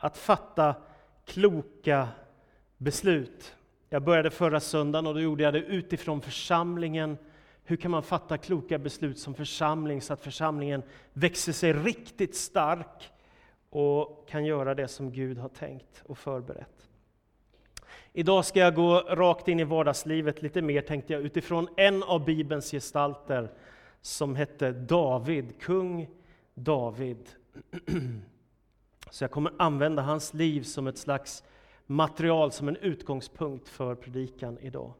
att fatta kloka beslut. Jag började förra söndagen och då gjorde jag det utifrån församlingen. Hur kan man fatta kloka beslut som församling så att församlingen växer sig riktigt stark och kan göra det som Gud har tänkt och förberett. Idag ska jag gå rakt in i vardagslivet lite mer, tänkte jag, utifrån en av Bibelns gestalter som hette David, kung David. Så jag kommer använda hans liv som ett slags material, som en utgångspunkt för predikan idag.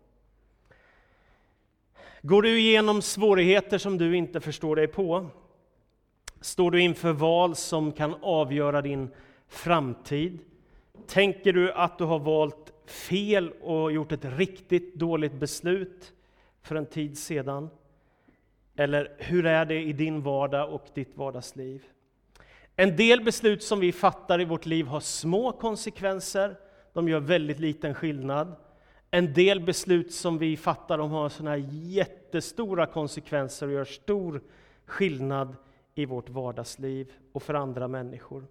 Går du igenom svårigheter som du inte förstår dig på? Står du inför val som kan avgöra din framtid? Tänker du att du har valt fel och gjort ett riktigt dåligt beslut för en tid sedan? Eller hur är det i din vardag och ditt vardagsliv? En del beslut som vi fattar i vårt liv har små konsekvenser, de gör väldigt liten skillnad. En del beslut som vi fattar de har såna här jättestora konsekvenser och gör stor skillnad i vårt vardagsliv och för andra människor.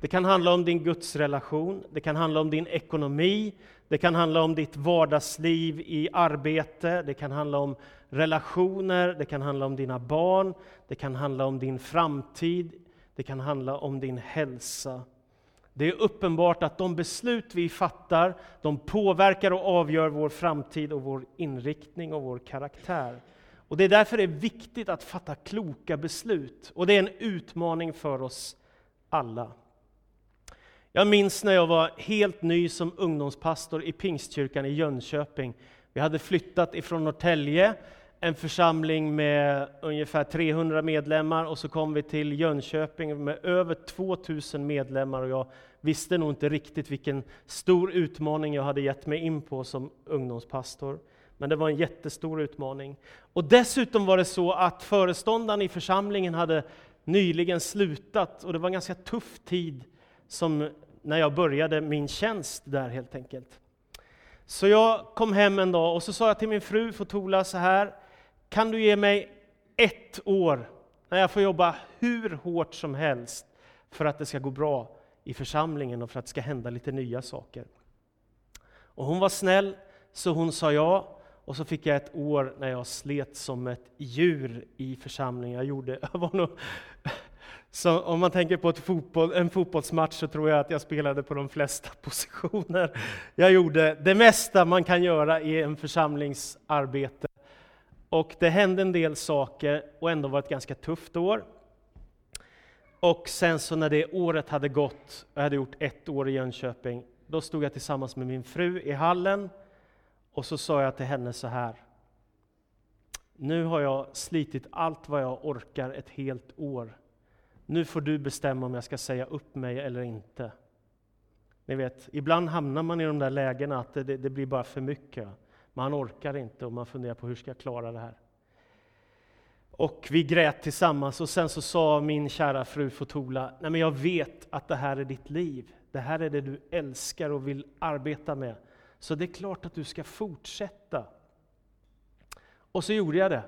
Det kan handla om din gudsrelation, det kan handla om din ekonomi, det kan handla om ditt vardagsliv i arbete, det kan handla om relationer, det kan handla om dina barn, det kan handla om din framtid, det kan handla om din hälsa. Det är uppenbart att de beslut vi fattar, de påverkar och avgör vår framtid och vår inriktning och vår karaktär. Och Det är därför det är viktigt att fatta kloka beslut. Och det är en utmaning för oss alla. Jag minns när jag var helt ny som ungdomspastor i Pingstkyrkan i Jönköping. Vi hade flyttat ifrån Norrtälje, en församling med ungefär 300 medlemmar, och så kom vi till Jönköping med över 2000 medlemmar. Och jag visste nog inte riktigt vilken stor utmaning jag hade gett mig in på som ungdomspastor. Men det var en jättestor utmaning. Och dessutom var det så att föreståndaren i församlingen hade nyligen slutat, och det var en ganska tuff tid som när jag började min tjänst där helt enkelt. Så jag kom hem en dag och så sa jag till min fru Fotola så här, kan du ge mig ett år när jag får jobba hur hårt som helst för att det ska gå bra i församlingen och för att det ska hända lite nya saker. Och hon var snäll, så hon sa ja. Och så fick jag ett år när jag slet som ett djur i församlingen. Jag gjorde, jag var nog, så om man tänker på fotboll, en fotbollsmatch så tror jag att jag spelade på de flesta positioner. Jag gjorde det mesta man kan göra i en församlingsarbete. Och det hände en del saker och ändå var det ett ganska tufft år. Och sen så när det året hade gått, jag hade gjort ett år i Jönköping, då stod jag tillsammans med min fru i hallen och så sa jag till henne så här. Nu har jag slitit allt vad jag orkar ett helt år. Nu får du bestämma om jag ska säga upp mig eller inte. Ni vet, ibland hamnar man i de där lägena att det, det blir bara för mycket. Man orkar inte och man funderar på hur ska jag klara det här. Och vi grät tillsammans och sen så sa min kära fru Fotola, nej men jag vet att det här är ditt liv. Det här är det du älskar och vill arbeta med. Så det är klart att du ska fortsätta. Och så gjorde jag det.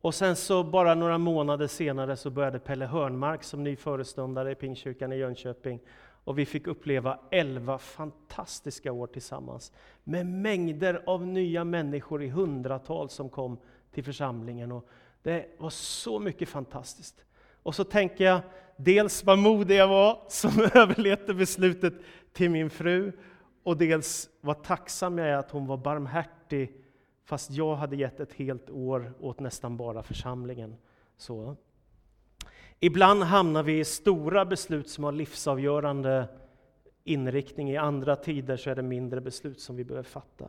Och sen så bara några månader senare så började Pelle Hörnmark som ny föreståndare i Pingstkyrkan i Jönköping. Och vi fick uppleva elva fantastiska år tillsammans. Med mängder av nya människor i hundratal som kom till församlingen. Och det var så mycket fantastiskt. Och så tänker jag dels vad modig jag var som överlevde beslutet till min fru och dels vad tacksam jag är att hon var barmhärtig fast jag hade gett ett helt år åt nästan bara församlingen. Så. Ibland hamnar vi i stora beslut som har livsavgörande inriktning. I andra tider så är det mindre beslut som vi behöver fatta.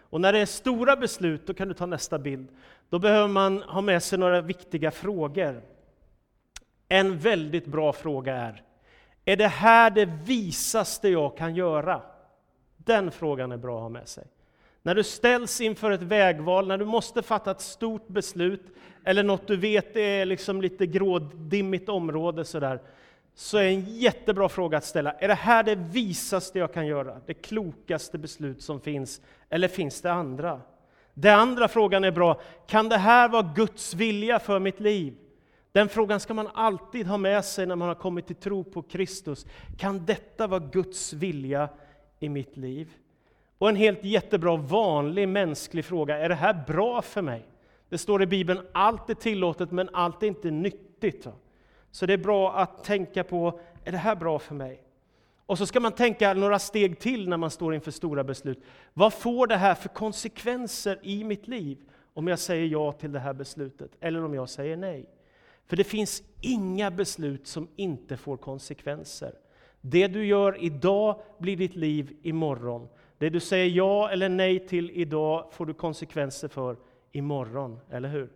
Och när det är stora beslut, då kan du ta nästa bild, då behöver man ha med sig några viktiga frågor. En väldigt bra fråga är, är det här det visaste jag kan göra? Den frågan är bra att ha med sig. När du ställs inför ett vägval, när du måste fatta ett stort beslut, eller något du vet är liksom lite grådimmigt område sådär, så är en jättebra fråga att ställa. Är det här det visaste jag kan göra? Det klokaste beslut som finns? Eller finns det andra? Den andra frågan är bra. Kan det här vara Guds vilja för mitt liv? Den frågan ska man alltid ha med sig när man har kommit till tro på Kristus. Kan detta vara Guds vilja i mitt liv? Och en helt jättebra vanlig mänsklig fråga, är det här bra för mig? Det står i Bibeln, allt är tillåtet men allt är inte nyttigt. Så det är bra att tänka på, är det här bra för mig? Och så ska man tänka några steg till när man står inför stora beslut. Vad får det här för konsekvenser i mitt liv om jag säger ja till det här beslutet eller om jag säger nej? För det finns inga beslut som inte får konsekvenser. Det du gör idag blir ditt liv imorgon. Det du säger ja eller nej till idag får du konsekvenser för imorgon, eller hur?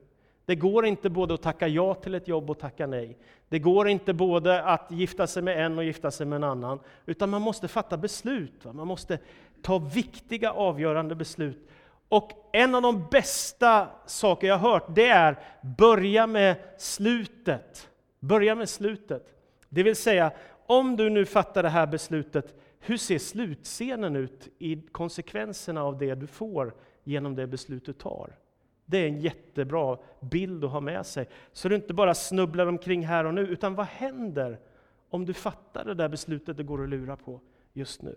Det går inte både att tacka ja till ett jobb och tacka nej. Det går inte både att gifta sig med en och gifta sig med en annan, utan man måste fatta beslut. Va? Man måste ta viktiga avgörande beslut. Och en av de bästa saker jag har hört, det är börja med slutet. Börja med slutet. Det vill säga, om du nu fattar det här beslutet, hur ser slutscenen ut i konsekvenserna av det du får genom det beslut du tar? Det är en jättebra bild att ha med sig, så du inte bara snubblar omkring här och nu, utan vad händer om du fattar det där beslutet det går att lura på just nu?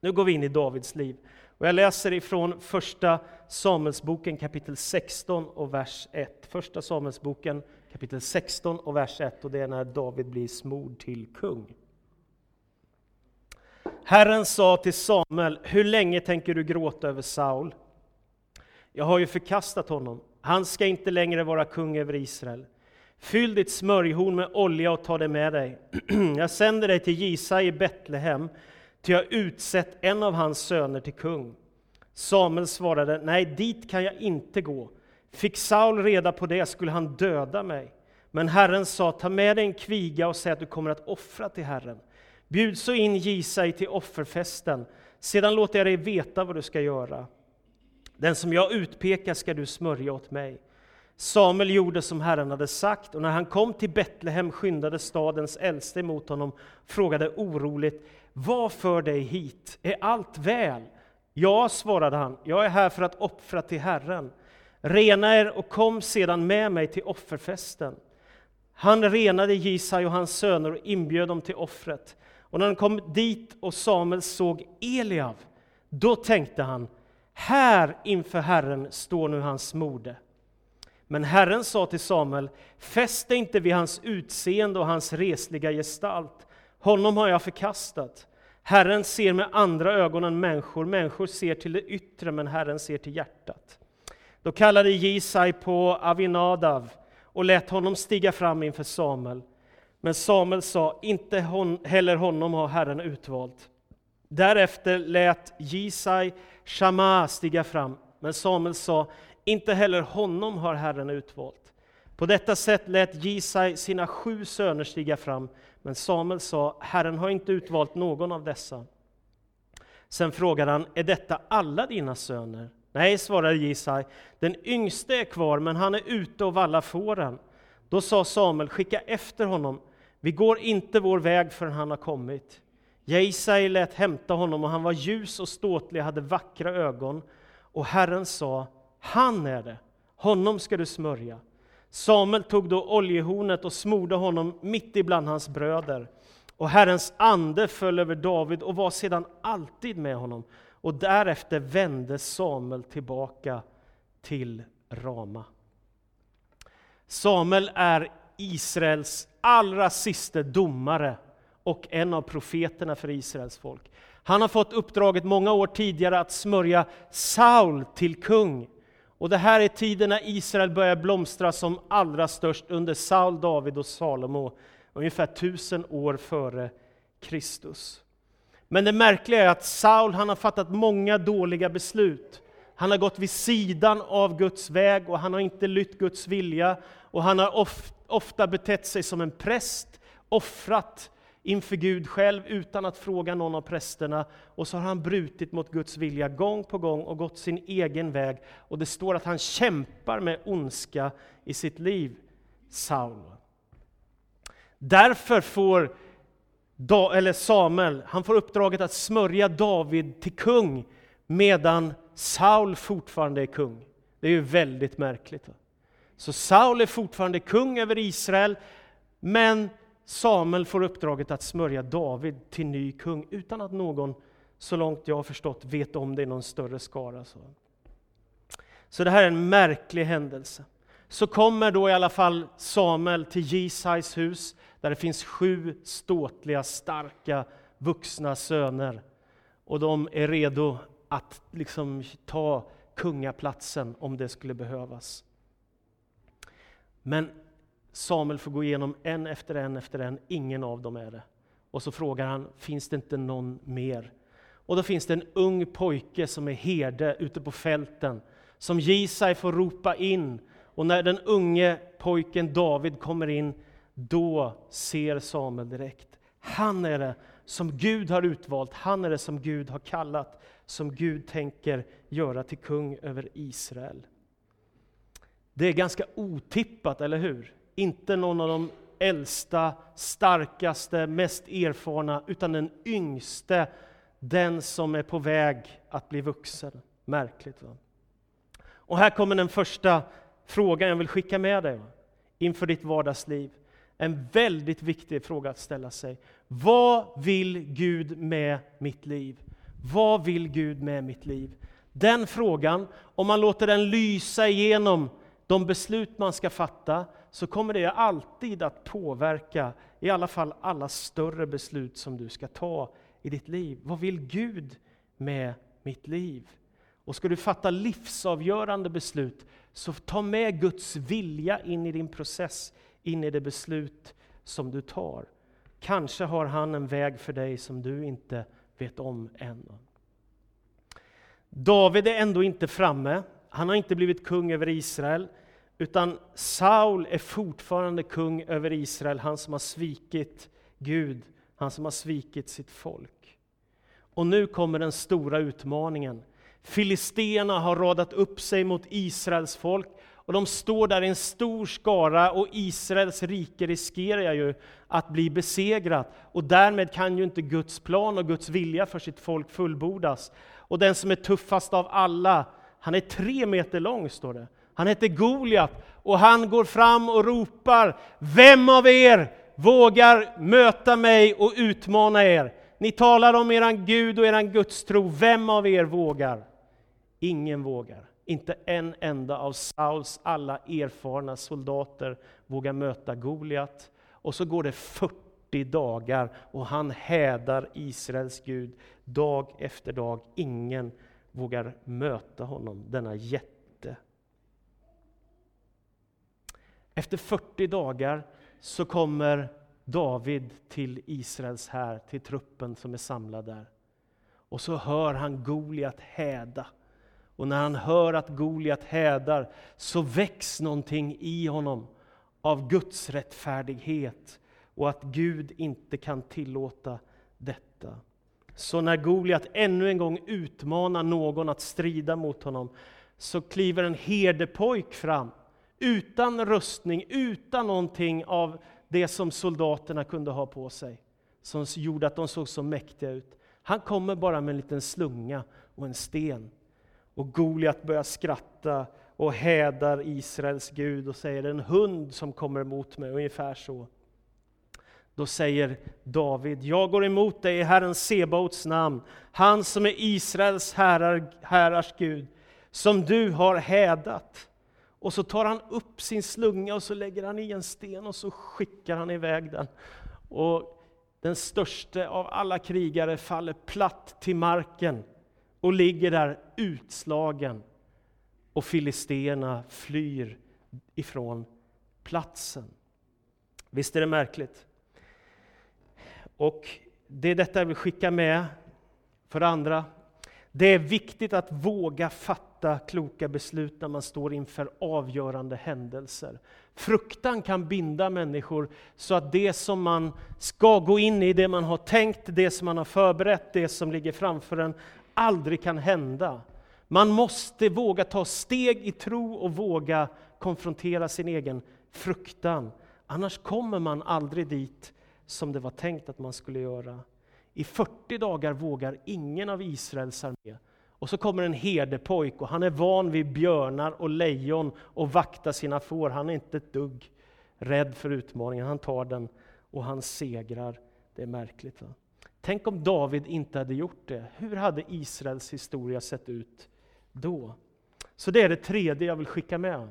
Nu går vi in i Davids liv. Och jag läser ifrån Första Samuelsboken kapitel 16 och vers 1. Första Samuelsboken kapitel 16 och vers 1, och det är när David blir smord till kung. Herren sa till Samuel, hur länge tänker du gråta över Saul? Jag har ju förkastat honom. Han ska inte längre vara kung över Israel. Fyll ditt smörjhorn med olja och ta det med dig. Jag sänder dig till Gisa i Betlehem, ty jag har utsett en av hans söner till kung. Samuel svarade, nej, dit kan jag inte gå. Fick Saul reda på det skulle han döda mig. Men Herren sa, ta med dig en kviga och säg att du kommer att offra till Herren. Bjud så in Jisai till offerfesten, sedan låter jag dig veta vad du ska göra. Den som jag utpekar ska du smörja åt mig. Samuel gjorde som Herren hade sagt, och när han kom till Betlehem skyndade stadens äldste emot honom, frågade oroligt, vad för dig hit? Är allt väl? Ja, svarade han, jag är här för att offra till Herren. Rena er och kom sedan med mig till offerfesten. Han renade Jisai och hans söner och inbjöd dem till offret. Och när han kom dit och Samuel såg Eliav, då tänkte han, här inför Herren står nu hans mode. Men Herren sa till Samuel, fäst dig inte vid hans utseende och hans resliga gestalt. Honom har jag förkastat. Herren ser med andra ögon än människor, människor ser till det yttre, men Herren ser till hjärtat. Då kallade Jisai på Avinadav och lät honom stiga fram inför Samuel. Men Samuel sa, inte hon, heller honom har Herren utvalt. Därefter lät Jisai Shama stiga fram, men Samuel sa, inte heller honom har Herren utvalt. På detta sätt lät Jisai sina sju söner stiga fram, men Samuel sa, Herren har inte utvalt någon av dessa. Sen frågade han, är detta alla dina söner? Nej, svarade Jisai, den yngste är kvar, men han är ute och vallar fåren. Då sa Samuel, skicka efter honom, vi går inte vår väg förrän han har kommit. Jesai lät hämta honom, och han var ljus och ståtlig, hade vackra ögon. Och Herren sa, han är det, honom ska du smörja. Samuel tog då oljehornet och smorde honom mitt ibland hans bröder. Och Herrens ande föll över David och var sedan alltid med honom. Och därefter vände Samuel tillbaka till Rama. Samuel är Israels allra sista domare och en av profeterna för Israels folk. Han har fått uppdraget många år tidigare att smörja Saul till kung. Och det här är tiden när Israel börjar blomstra som allra störst under Saul, David och Salomo, ungefär tusen år före Kristus. Men det märkliga är att Saul han har fattat många dåliga beslut. Han har gått vid sidan av Guds väg och han har inte lytt Guds vilja. Och han har ofta Ofta betett sig som en präst, offrat inför Gud själv utan att fråga någon av prästerna. Och så har han brutit mot Guds vilja gång på gång och gått sin egen väg. Och det står att han kämpar med ondska i sitt liv, Saul. Därför får eller Samuel, han får uppdraget att smörja David till kung medan Saul fortfarande är kung. Det är ju väldigt märkligt. Så Saul är fortfarande kung över Israel, men Samuel får uppdraget att smörja David till ny kung utan att någon, så långt jag har förstått, vet om det i någon större skara. Så. det här är en märklig händelse. Så kommer då i alla fall Samuel till Jesajs hus, där det finns sju ståtliga, starka, vuxna söner. Och de är redo att liksom ta kungaplatsen om det skulle behövas. Men Samuel får gå igenom en efter en efter en, ingen av dem är det. Och så frågar han, finns det inte någon mer? Och då finns det en ung pojke som är herde ute på fälten, som Jisai får ropa in. Och när den unge pojken David kommer in, då ser Samuel direkt. Han är det som Gud har utvalt, han är det som Gud har kallat, som Gud tänker göra till kung över Israel. Det är ganska otippat, eller hur? Inte någon av de äldsta, starkaste, mest erfarna, utan den yngste, den som är på väg att bli vuxen. Märkligt. Va? Och här kommer den första frågan jag vill skicka med dig va? inför ditt vardagsliv. En väldigt viktig fråga att ställa sig. Vad vill Gud med mitt liv? Vad vill Gud med mitt liv? Den frågan, om man låter den lysa igenom de beslut man ska fatta, så kommer det alltid att påverka i alla fall alla större beslut som du ska ta i ditt liv. Vad vill Gud med mitt liv? Och ska du fatta livsavgörande beslut, så ta med Guds vilja in i din process, in i det beslut som du tar. Kanske har han en väg för dig som du inte vet om än. David är ändå inte framme. Han har inte blivit kung över Israel, utan Saul är fortfarande kung över Israel, han som har svikit Gud, han som har svikit sitt folk. Och nu kommer den stora utmaningen. Filisterna har radat upp sig mot Israels folk och de står där i en stor skara och Israels rike riskerar ju att bli besegrat. Och därmed kan ju inte Guds plan och Guds vilja för sitt folk fullbordas. Och den som är tuffast av alla, han är tre meter lång, står det. Han heter Goliat och han går fram och ropar Vem av er vågar möta mig och utmana er? Ni talar om eran Gud och eran gudstro. Vem av er vågar? Ingen vågar. Inte en enda av Sauls alla erfarna soldater vågar möta Goliat. Och så går det 40 dagar och han hädar Israels Gud dag efter dag. Ingen vågar möta honom, denna jätte. Efter 40 dagar så kommer David till Israels här, till truppen som är samlad där. Och så hör han Goliat häda. Och när han hör att Goliat hädar så väcks någonting i honom av Guds rättfärdighet och att Gud inte kan tillåta detta. Så när Goliat ännu en gång utmanar någon att strida mot honom så kliver en herdepojk fram utan rustning, utan någonting av det som soldaterna kunde ha på sig, som gjorde att de såg så mäktiga ut. Han kommer bara med en liten slunga och en sten. Och Goliat börjar skratta och hädar Israels Gud och säger en hund som kommer emot mig, ungefär så. Då säger David, jag går emot dig i Herren Sebaots namn, han som är Israels härar, härars Gud, som du har hädat. Och så tar han upp sin slunga och så lägger han i en sten och så skickar han iväg den. Och den största av alla krigare faller platt till marken och ligger där utslagen. Och filisterna flyr ifrån platsen. Visst är det märkligt? Och det är detta jag vill skicka med för andra. Det är viktigt att våga fatta kloka beslut när man står inför avgörande händelser. Fruktan kan binda människor så att det som man ska gå in i, det man har tänkt, det som man har förberett, det som ligger framför en, aldrig kan hända. Man måste våga ta steg i tro och våga konfrontera sin egen fruktan. Annars kommer man aldrig dit som det var tänkt att man skulle göra. I 40 dagar vågar ingen av Israels armé Och så kommer en herdepojk och han är van vid björnar och lejon och vakta sina får. Han är inte ett dugg rädd för utmaningen. Han tar den och han segrar. Det är märkligt. Va? Tänk om David inte hade gjort det. Hur hade Israels historia sett ut då? Så det är det tredje jag vill skicka med.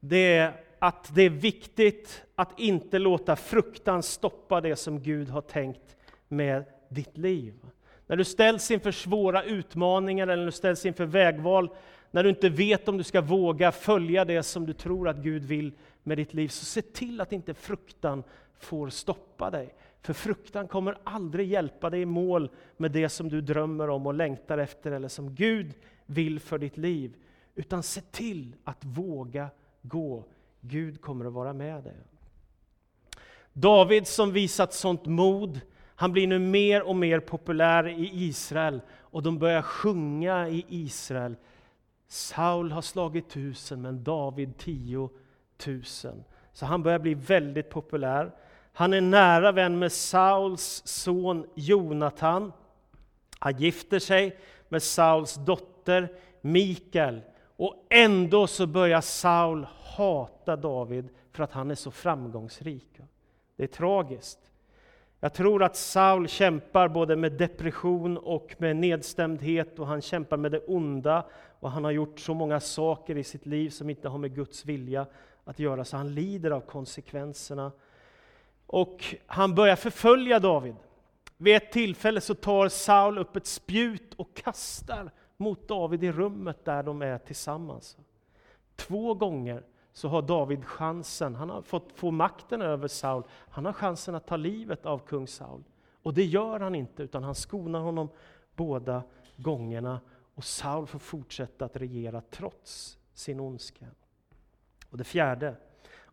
Det är att det är viktigt att inte låta fruktan stoppa det som Gud har tänkt med ditt liv. När du ställs inför svåra utmaningar eller när du ställs inför vägval, när du inte vet om du ska våga följa det som du tror att Gud vill med ditt liv, så se till att inte fruktan får stoppa dig. För fruktan kommer aldrig hjälpa dig i mål med det som du drömmer om och längtar efter, eller som Gud vill för ditt liv. Utan se till att våga gå. Gud kommer att vara med dig. David som visat sånt mod, han blir nu mer och mer populär i Israel och de börjar sjunga i Israel. Saul har slagit tusen, men David tio tusen. Så han börjar bli väldigt populär. Han är nära vän med Sauls son Jonatan. Han gifter sig med Sauls dotter Mikael. Och ändå så börjar Saul hata David för att han är så framgångsrik. Det är tragiskt. Jag tror att Saul kämpar både med depression och med nedstämdhet och han kämpar med det onda och han har gjort så många saker i sitt liv som inte har med Guds vilja att göra, så han lider av konsekvenserna. Och han börjar förfölja David. Vid ett tillfälle så tar Saul upp ett spjut och kastar mot David i rummet där de är tillsammans. Två gånger så har David chansen, han har fått få makten över Saul, han har chansen att ta livet av kung Saul. Och det gör han inte, utan han skonar honom båda gångerna. Och Saul får fortsätta att regera trots sin ondska. Och det fjärde,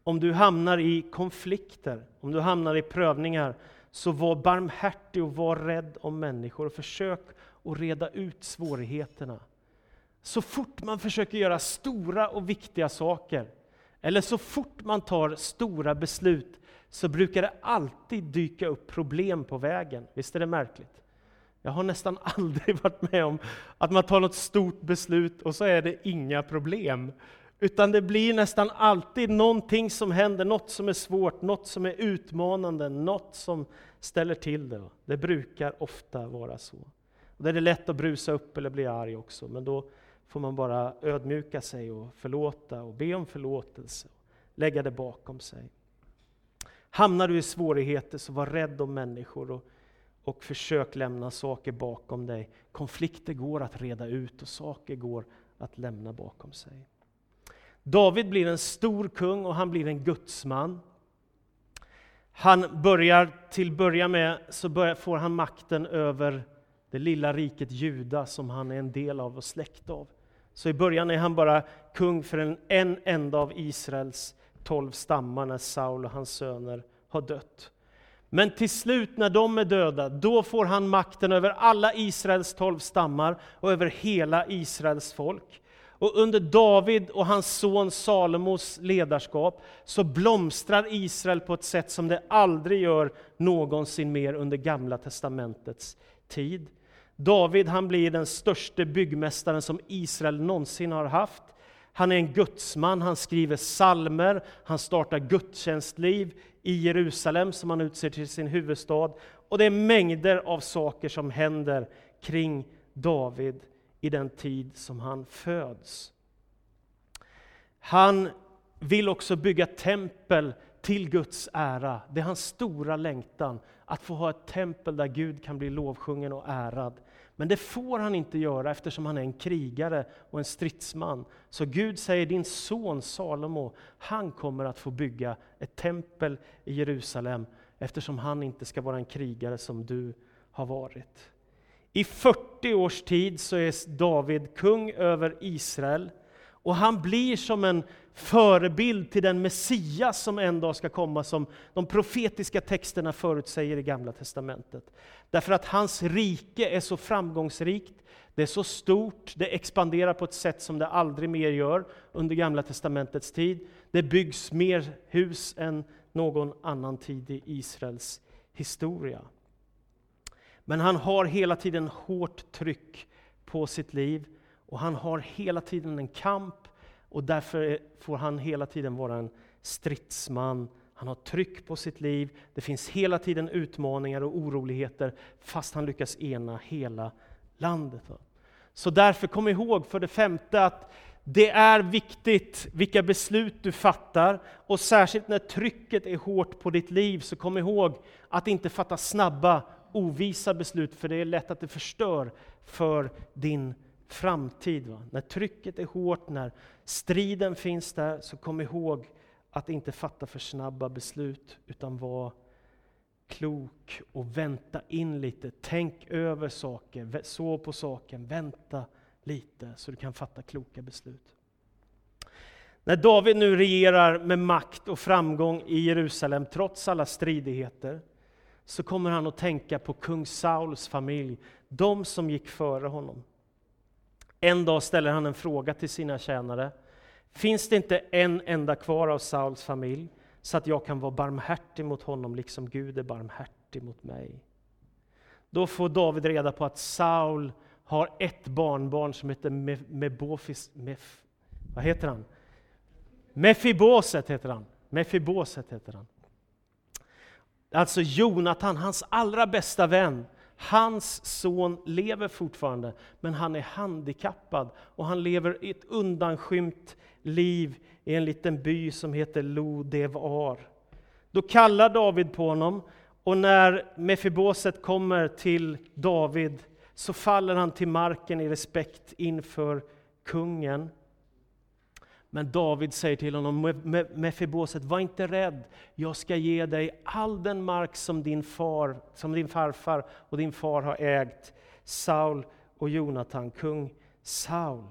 om du hamnar i konflikter, om du hamnar i prövningar, så var barmhärtig och var rädd om människor och försök att reda ut svårigheterna. Så fort man försöker göra stora och viktiga saker, eller så fort man tar stora beslut, så brukar det alltid dyka upp problem på vägen. Visst är det märkligt? Jag har nästan aldrig varit med om att man tar något stort beslut och så är det inga problem. Utan det blir nästan alltid någonting som händer, något som är svårt, något som är utmanande, något som ställer till det. Det brukar ofta vara så. Och då är det lätt att brusa upp eller bli arg också, men då får man bara ödmjuka sig och förlåta och be om förlåtelse. Lägga det bakom sig. Hamnar du i svårigheter, så var rädd om människor och, och försök lämna saker bakom dig. Konflikter går att reda ut och saker går att lämna bakom sig. David blir en stor kung och han blir en gudsman. Han börjar, till börja med, så börjar, får han makten över det lilla riket Juda som han är en del av och släkt av. Så i början är han bara kung för en, en enda av Israels tolv stammar när Saul och hans söner har dött. Men till slut när de är döda, då får han makten över alla Israels tolv stammar och över hela Israels folk. Och under David och hans son Salomos ledarskap så blomstrar Israel på ett sätt som det aldrig gör någonsin mer under Gamla testamentets tid. David han blir den största byggmästaren som Israel någonsin har haft. Han är en gudsman, han skriver salmer, han startar gudstjänstliv i Jerusalem som han utser till sin huvudstad. Och det är mängder av saker som händer kring David i den tid som han föds. Han vill också bygga tempel till Guds ära. Det är hans stora längtan, att få ha ett tempel där Gud kan bli lovsjungen och ärad. Men det får han inte göra eftersom han är en krigare och en stridsman. Så Gud säger, din son Salomo, han kommer att få bygga ett tempel i Jerusalem eftersom han inte ska vara en krigare som du har varit. I 40 års tid så är David kung över Israel. Och han blir som en förebild till den Messias som en dag ska komma, som de profetiska texterna förutsäger i Gamla Testamentet. Därför att hans rike är så framgångsrikt, det är så stort, det expanderar på ett sätt som det aldrig mer gör under Gamla Testamentets tid. Det byggs mer hus än någon annan tid i Israels historia. Men han har hela tiden hårt tryck på sitt liv. Och han har hela tiden en kamp och därför får han hela tiden vara en stridsman. Han har tryck på sitt liv. Det finns hela tiden utmaningar och oroligheter fast han lyckas ena hela landet. Så därför kom ihåg för det femte att det är viktigt vilka beslut du fattar och särskilt när trycket är hårt på ditt liv så kom ihåg att inte fatta snabba ovisa beslut för det är lätt att det förstör för din framtid. Va? När trycket är hårt, när striden finns där, så kom ihåg att inte fatta för snabba beslut, utan var klok och vänta in lite. Tänk över saker, sov på saken, vänta lite så du kan fatta kloka beslut. När David nu regerar med makt och framgång i Jerusalem, trots alla stridigheter, så kommer han att tänka på kung Sauls familj, de som gick före honom. En dag ställer han en fråga till sina tjänare. Finns det inte en enda kvar av Sauls familj, så att jag kan vara barmhärtig mot honom, liksom Gud är barmhärtig mot mig? Då får David reda på att Saul har ett barnbarn som heter Mebofis, Mef, vad heter han? Mefiboset heter han. Mefiboset heter han. Alltså Jonatan, hans allra bästa vän, Hans son lever fortfarande, men han är handikappad och han lever ett undanskymt liv i en liten by som heter Lodevar. Då kallar David på honom och när Mefiboset kommer till David så faller han till marken i respekt inför kungen. Men David säger till honom, Mefiboset, var inte rädd. Jag ska ge dig all den mark som din, far, som din farfar och din far har ägt. Saul och Jonatan, kung Saul.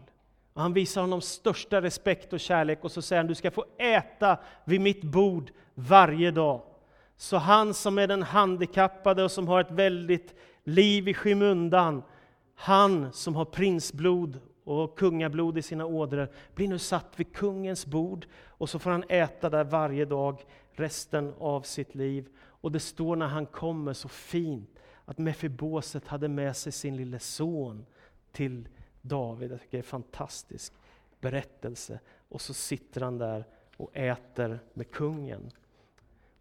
Och han visar honom största respekt och kärlek och så säger han, du ska få äta vid mitt bord varje dag. Så han som är den handikappade och som har ett väldigt liv i skymundan, han som har prinsblod och kungablod i sina ådror, blir nu satt vid kungens bord och så får han äta där varje dag resten av sitt liv. Och det står när han kommer så fint att Mefiboset hade med sig sin lille son till David. Jag tycker det är en fantastisk berättelse. Och så sitter han där och äter med kungen.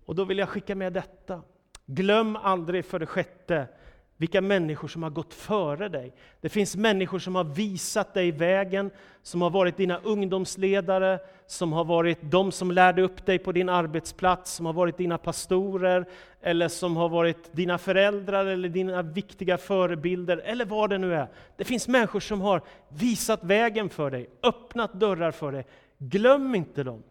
Och då vill jag skicka med detta. Glöm aldrig för det sjätte vilka människor som har gått före dig. Det finns människor som har visat dig vägen, som har varit dina ungdomsledare, som har varit de som lärde upp dig på din arbetsplats, som har varit dina pastorer, eller som har varit dina föräldrar, eller dina viktiga förebilder, eller vad det nu är. Det finns människor som har visat vägen för dig, öppnat dörrar för dig. Glöm inte dem.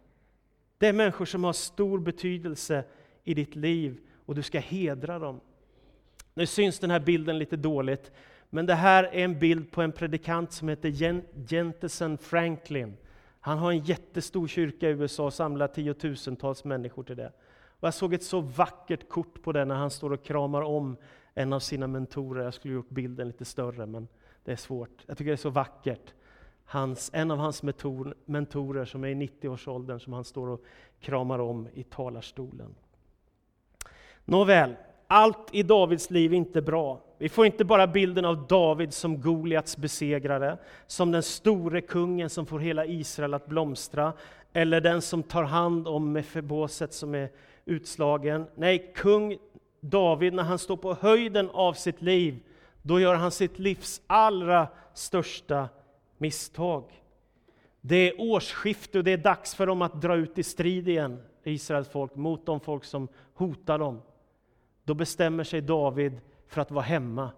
Det är människor som har stor betydelse i ditt liv, och du ska hedra dem. Nu syns den här bilden lite dåligt, men det här är en bild på en predikant som heter Jentesen Franklin. Han har en jättestor kyrka i USA och samlar tiotusentals människor till det. Och jag såg ett så vackert kort på det när han står och kramar om en av sina mentorer. Jag skulle gjort bilden lite större, men det är svårt. Jag tycker det är så vackert. Hans, en av hans mentor, mentorer som är i 90-årsåldern som han står och kramar om i talarstolen. Nåväl, allt i Davids liv är inte bra. Vi får inte bara bilden av David som Goliats besegrare, som den store kungen som får hela Israel att blomstra, eller den som tar hand om Mefeboset som är utslagen. Nej, kung David, när han står på höjden av sitt liv, då gör han sitt livs allra största misstag. Det är årsskifte och det är dags för dem att dra ut i strid igen, Israels folk, mot de folk som hotar dem. Då bestämmer sig David för att vara hemma,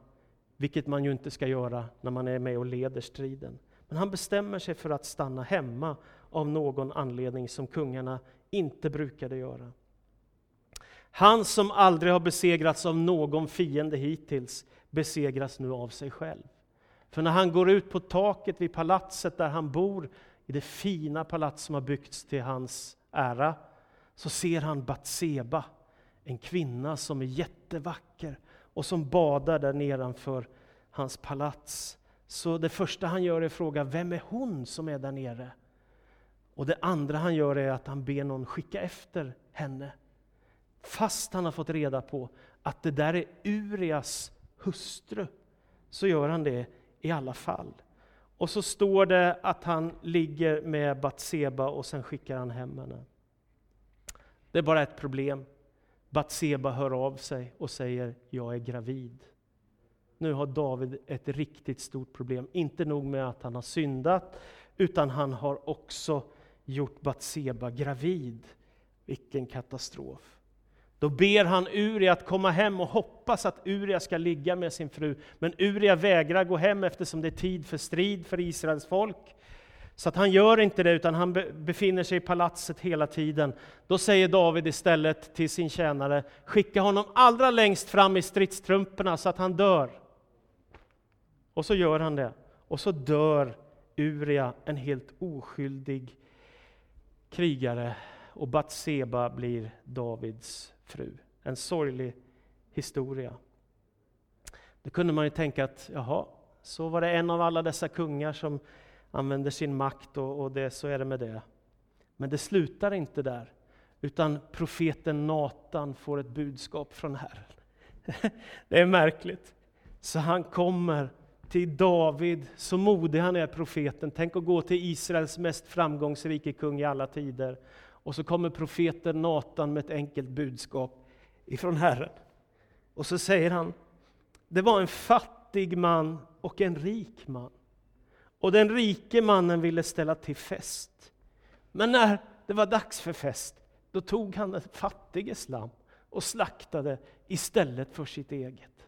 vilket man ju inte ska göra när man är med och leder striden. Men han bestämmer sig för att stanna hemma av någon anledning som kungarna inte brukade göra. Han som aldrig har besegrats av någon fiende hittills besegras nu av sig själv. För när han går ut på taket vid palatset där han bor, i det fina palats som har byggts till hans ära, så ser han Batseba, en kvinna som är jättevacker och som badar där nedanför hans palats. Så det första han gör är att fråga, vem är hon som är där nere? Och det andra han gör är att han ber någon skicka efter henne. Fast han har fått reda på att det där är Urias hustru, så gör han det i alla fall. Och så står det att han ligger med Batseba och sen skickar han hem henne. Det är bara ett problem. Batseba hör av sig och säger jag är gravid. Nu har David ett riktigt stort problem. Inte nog med att han har syndat, utan han har också gjort Batseba gravid. Vilken katastrof! Då ber han Uria att komma hem och hoppas att Uria ska ligga med sin fru. Men Uria vägrar gå hem eftersom det är tid för strid för Israels folk. Så att han gör inte det, utan han befinner sig i palatset hela tiden. Då säger David istället till sin tjänare, skicka honom allra längst fram i stridstrumporna så att han dör. Och så gör han det. Och så dör Uria, en helt oskyldig krigare, och Batseba blir Davids fru. En sorglig historia. Då kunde man ju tänka att, jaha, så var det en av alla dessa kungar som använder sin makt och, och det, så är det med det. Men det slutar inte där, utan profeten Natan får ett budskap från Herren. Det är märkligt. Så han kommer till David, så modig han är profeten. Tänk att gå till Israels mest framgångsrike kung i alla tider. Och så kommer profeten Natan med ett enkelt budskap ifrån Herren. Och så säger han, det var en fattig man och en rik man. Och den rike mannen ville ställa till fest. Men när det var dags för fest, då tog han den fattiges lamm och slaktade istället för sitt eget.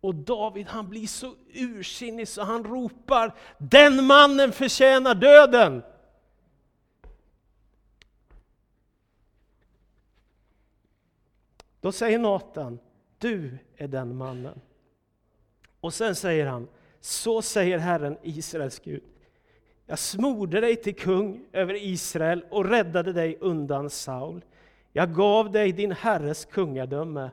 Och David han blir så ursinnig så han ropar, den mannen förtjänar döden! Då säger Natan, du är den mannen. Och sen säger han, så säger Herren, Israels Gud. Jag smorde dig till kung över Israel och räddade dig undan Saul. Jag gav dig din herres kungadöme.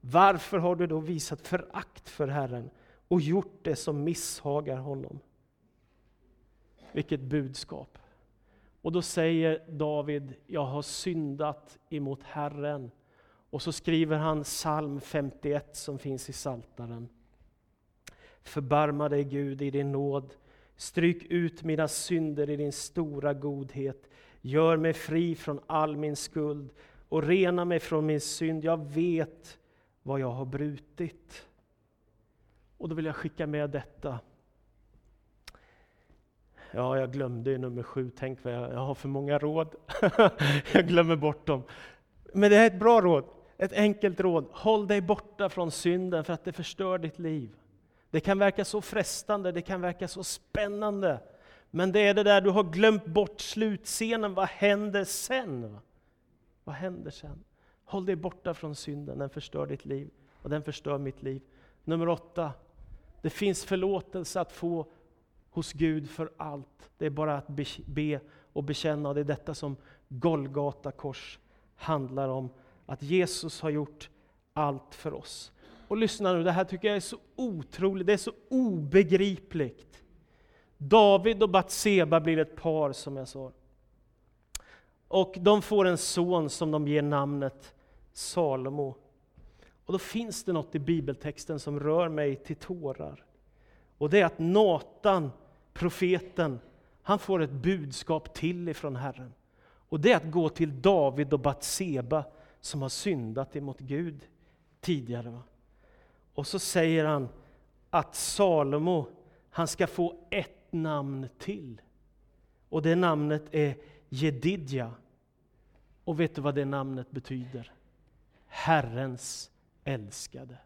Varför har du då visat förakt för Herren och gjort det som misshagar honom? Vilket budskap! Och då säger David, jag har syndat emot Herren. Och så skriver han psalm 51 som finns i Saltaren. Förbarma dig Gud i din nåd. Stryk ut mina synder i din stora godhet. Gör mig fri från all min skuld och rena mig från min synd. Jag vet vad jag har brutit. Och då vill jag skicka med detta. Ja, jag glömde ju nummer sju. Tänk vad jag, jag har för många råd. jag glömmer bort dem. Men det är ett bra råd. Ett enkelt råd. Håll dig borta från synden för att det förstör ditt liv. Det kan verka så frestande, det kan verka så spännande. Men det är det där du har glömt bort slutscenen. Vad händer sen? Vad händer sen? Håll dig borta från synden, den förstör ditt liv och den förstör mitt liv. Nummer åtta, det finns förlåtelse att få hos Gud för allt. Det är bara att be och bekänna. Det är detta som Golgata kors handlar om. Att Jesus har gjort allt för oss. Och lyssna nu, det här tycker jag är så otroligt, det är så obegripligt. David och Batseba blir ett par som jag sa. Och de får en son som de ger namnet Salomo. Och då finns det något i bibeltexten som rör mig till tårar. Och det är att Natan, profeten, han får ett budskap till ifrån Herren. Och det är att gå till David och Batseba som har syndat emot Gud tidigare. Va? Och så säger han att Salomo, han ska få ett namn till. Och det namnet är Jedidja. Och vet du vad det namnet betyder? Herrens älskade.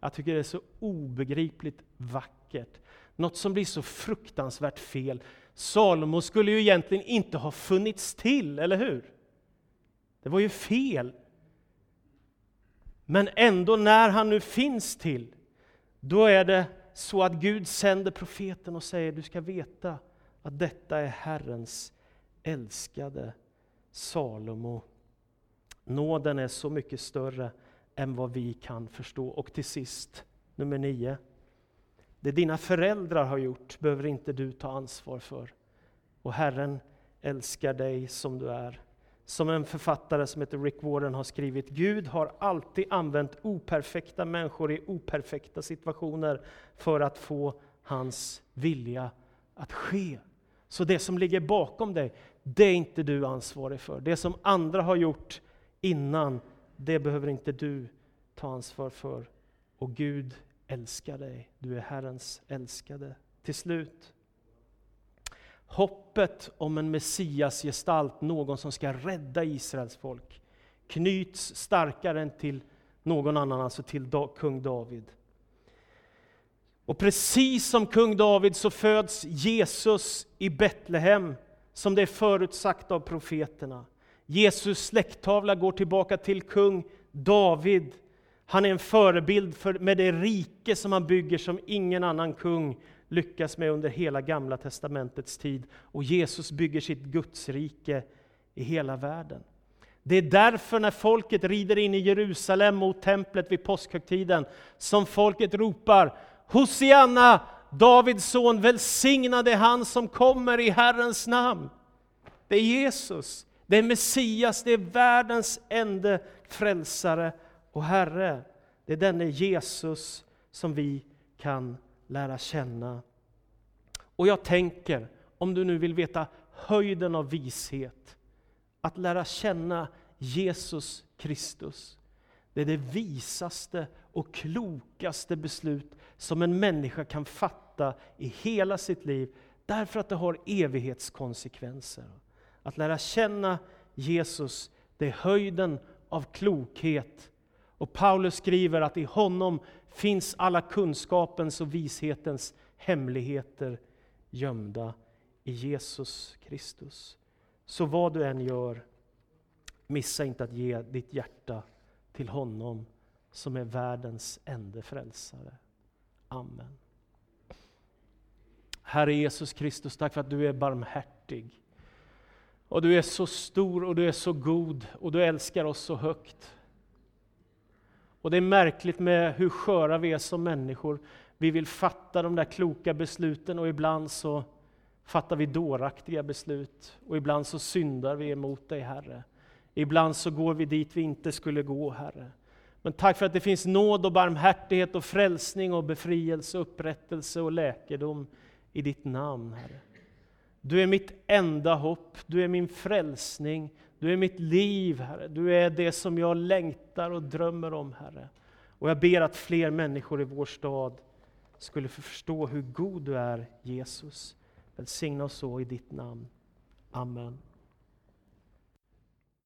Jag tycker det är så obegripligt vackert. Något som blir så fruktansvärt fel. Salomo skulle ju egentligen inte ha funnits till, eller hur? Det var ju fel. Men ändå när han nu finns till, då är det så att Gud sänder profeten och säger du ska veta att detta är Herrens älskade Salomo. Nåden är så mycket större än vad vi kan förstå. Och till sist, nummer nio. Det dina föräldrar har gjort behöver inte du ta ansvar för. Och Herren älskar dig som du är som en författare som heter Rick Warren har skrivit. Gud har alltid använt operfekta människor i operfekta situationer för att få hans vilja att ske. Så det som ligger bakom dig, det är inte du ansvarig för. Det som andra har gjort innan, det behöver inte du ta ansvar för. Och Gud älskar dig. Du är Herrens älskade. Till slut, hoppet om en Messias-gestalt, någon som ska rädda Israels folk, knyts starkare än till någon annan, alltså till kung David. Och precis som kung David så föds Jesus i Betlehem, som det är förutsagt av profeterna. Jesus släkttavla går tillbaka till kung David. Han är en förebild för, med det rike som han bygger som ingen annan kung lyckas med under hela Gamla testamentets tid. Och Jesus bygger sitt Gudsrike i hela världen. Det är därför när folket rider in i Jerusalem mot templet vid påskhögtiden, som folket ropar Hosianna, Davids son, välsignade han som kommer i Herrens namn. Det är Jesus, det är Messias, det är världens enda frälsare och Herre. Det är denne Jesus som vi kan lära känna. Och jag tänker, om du nu vill veta höjden av vishet, att lära känna Jesus Kristus. Det är det visaste och klokaste beslut som en människa kan fatta i hela sitt liv, därför att det har evighetskonsekvenser. Att lära känna Jesus, det är höjden av klokhet. Och Paulus skriver att i honom finns alla kunskapens och vishetens hemligheter gömda i Jesus Kristus. Så vad du än gör, missa inte att ge ditt hjärta till honom som är världens enda frälsare. Amen. Herre Jesus Kristus, tack för att du är barmhärtig. Och du är så stor och du är så god och du älskar oss så högt. Och det är märkligt med hur sköra vi är som människor. Vi vill fatta de där kloka besluten och ibland så fattar vi dåraktiga beslut. Och ibland så syndar vi emot dig Herre. Ibland så går vi dit vi inte skulle gå Herre. Men tack för att det finns nåd och barmhärtighet och frälsning och befrielse, upprättelse och läkedom i ditt namn Herre. Du är mitt enda hopp, du är min frälsning, du är mitt liv, Herre. Du är det som jag längtar och drömmer om, Herre. Och jag ber att fler människor i vår stad skulle förstå hur god du är, Jesus. Välsigna oss så i ditt namn. Amen.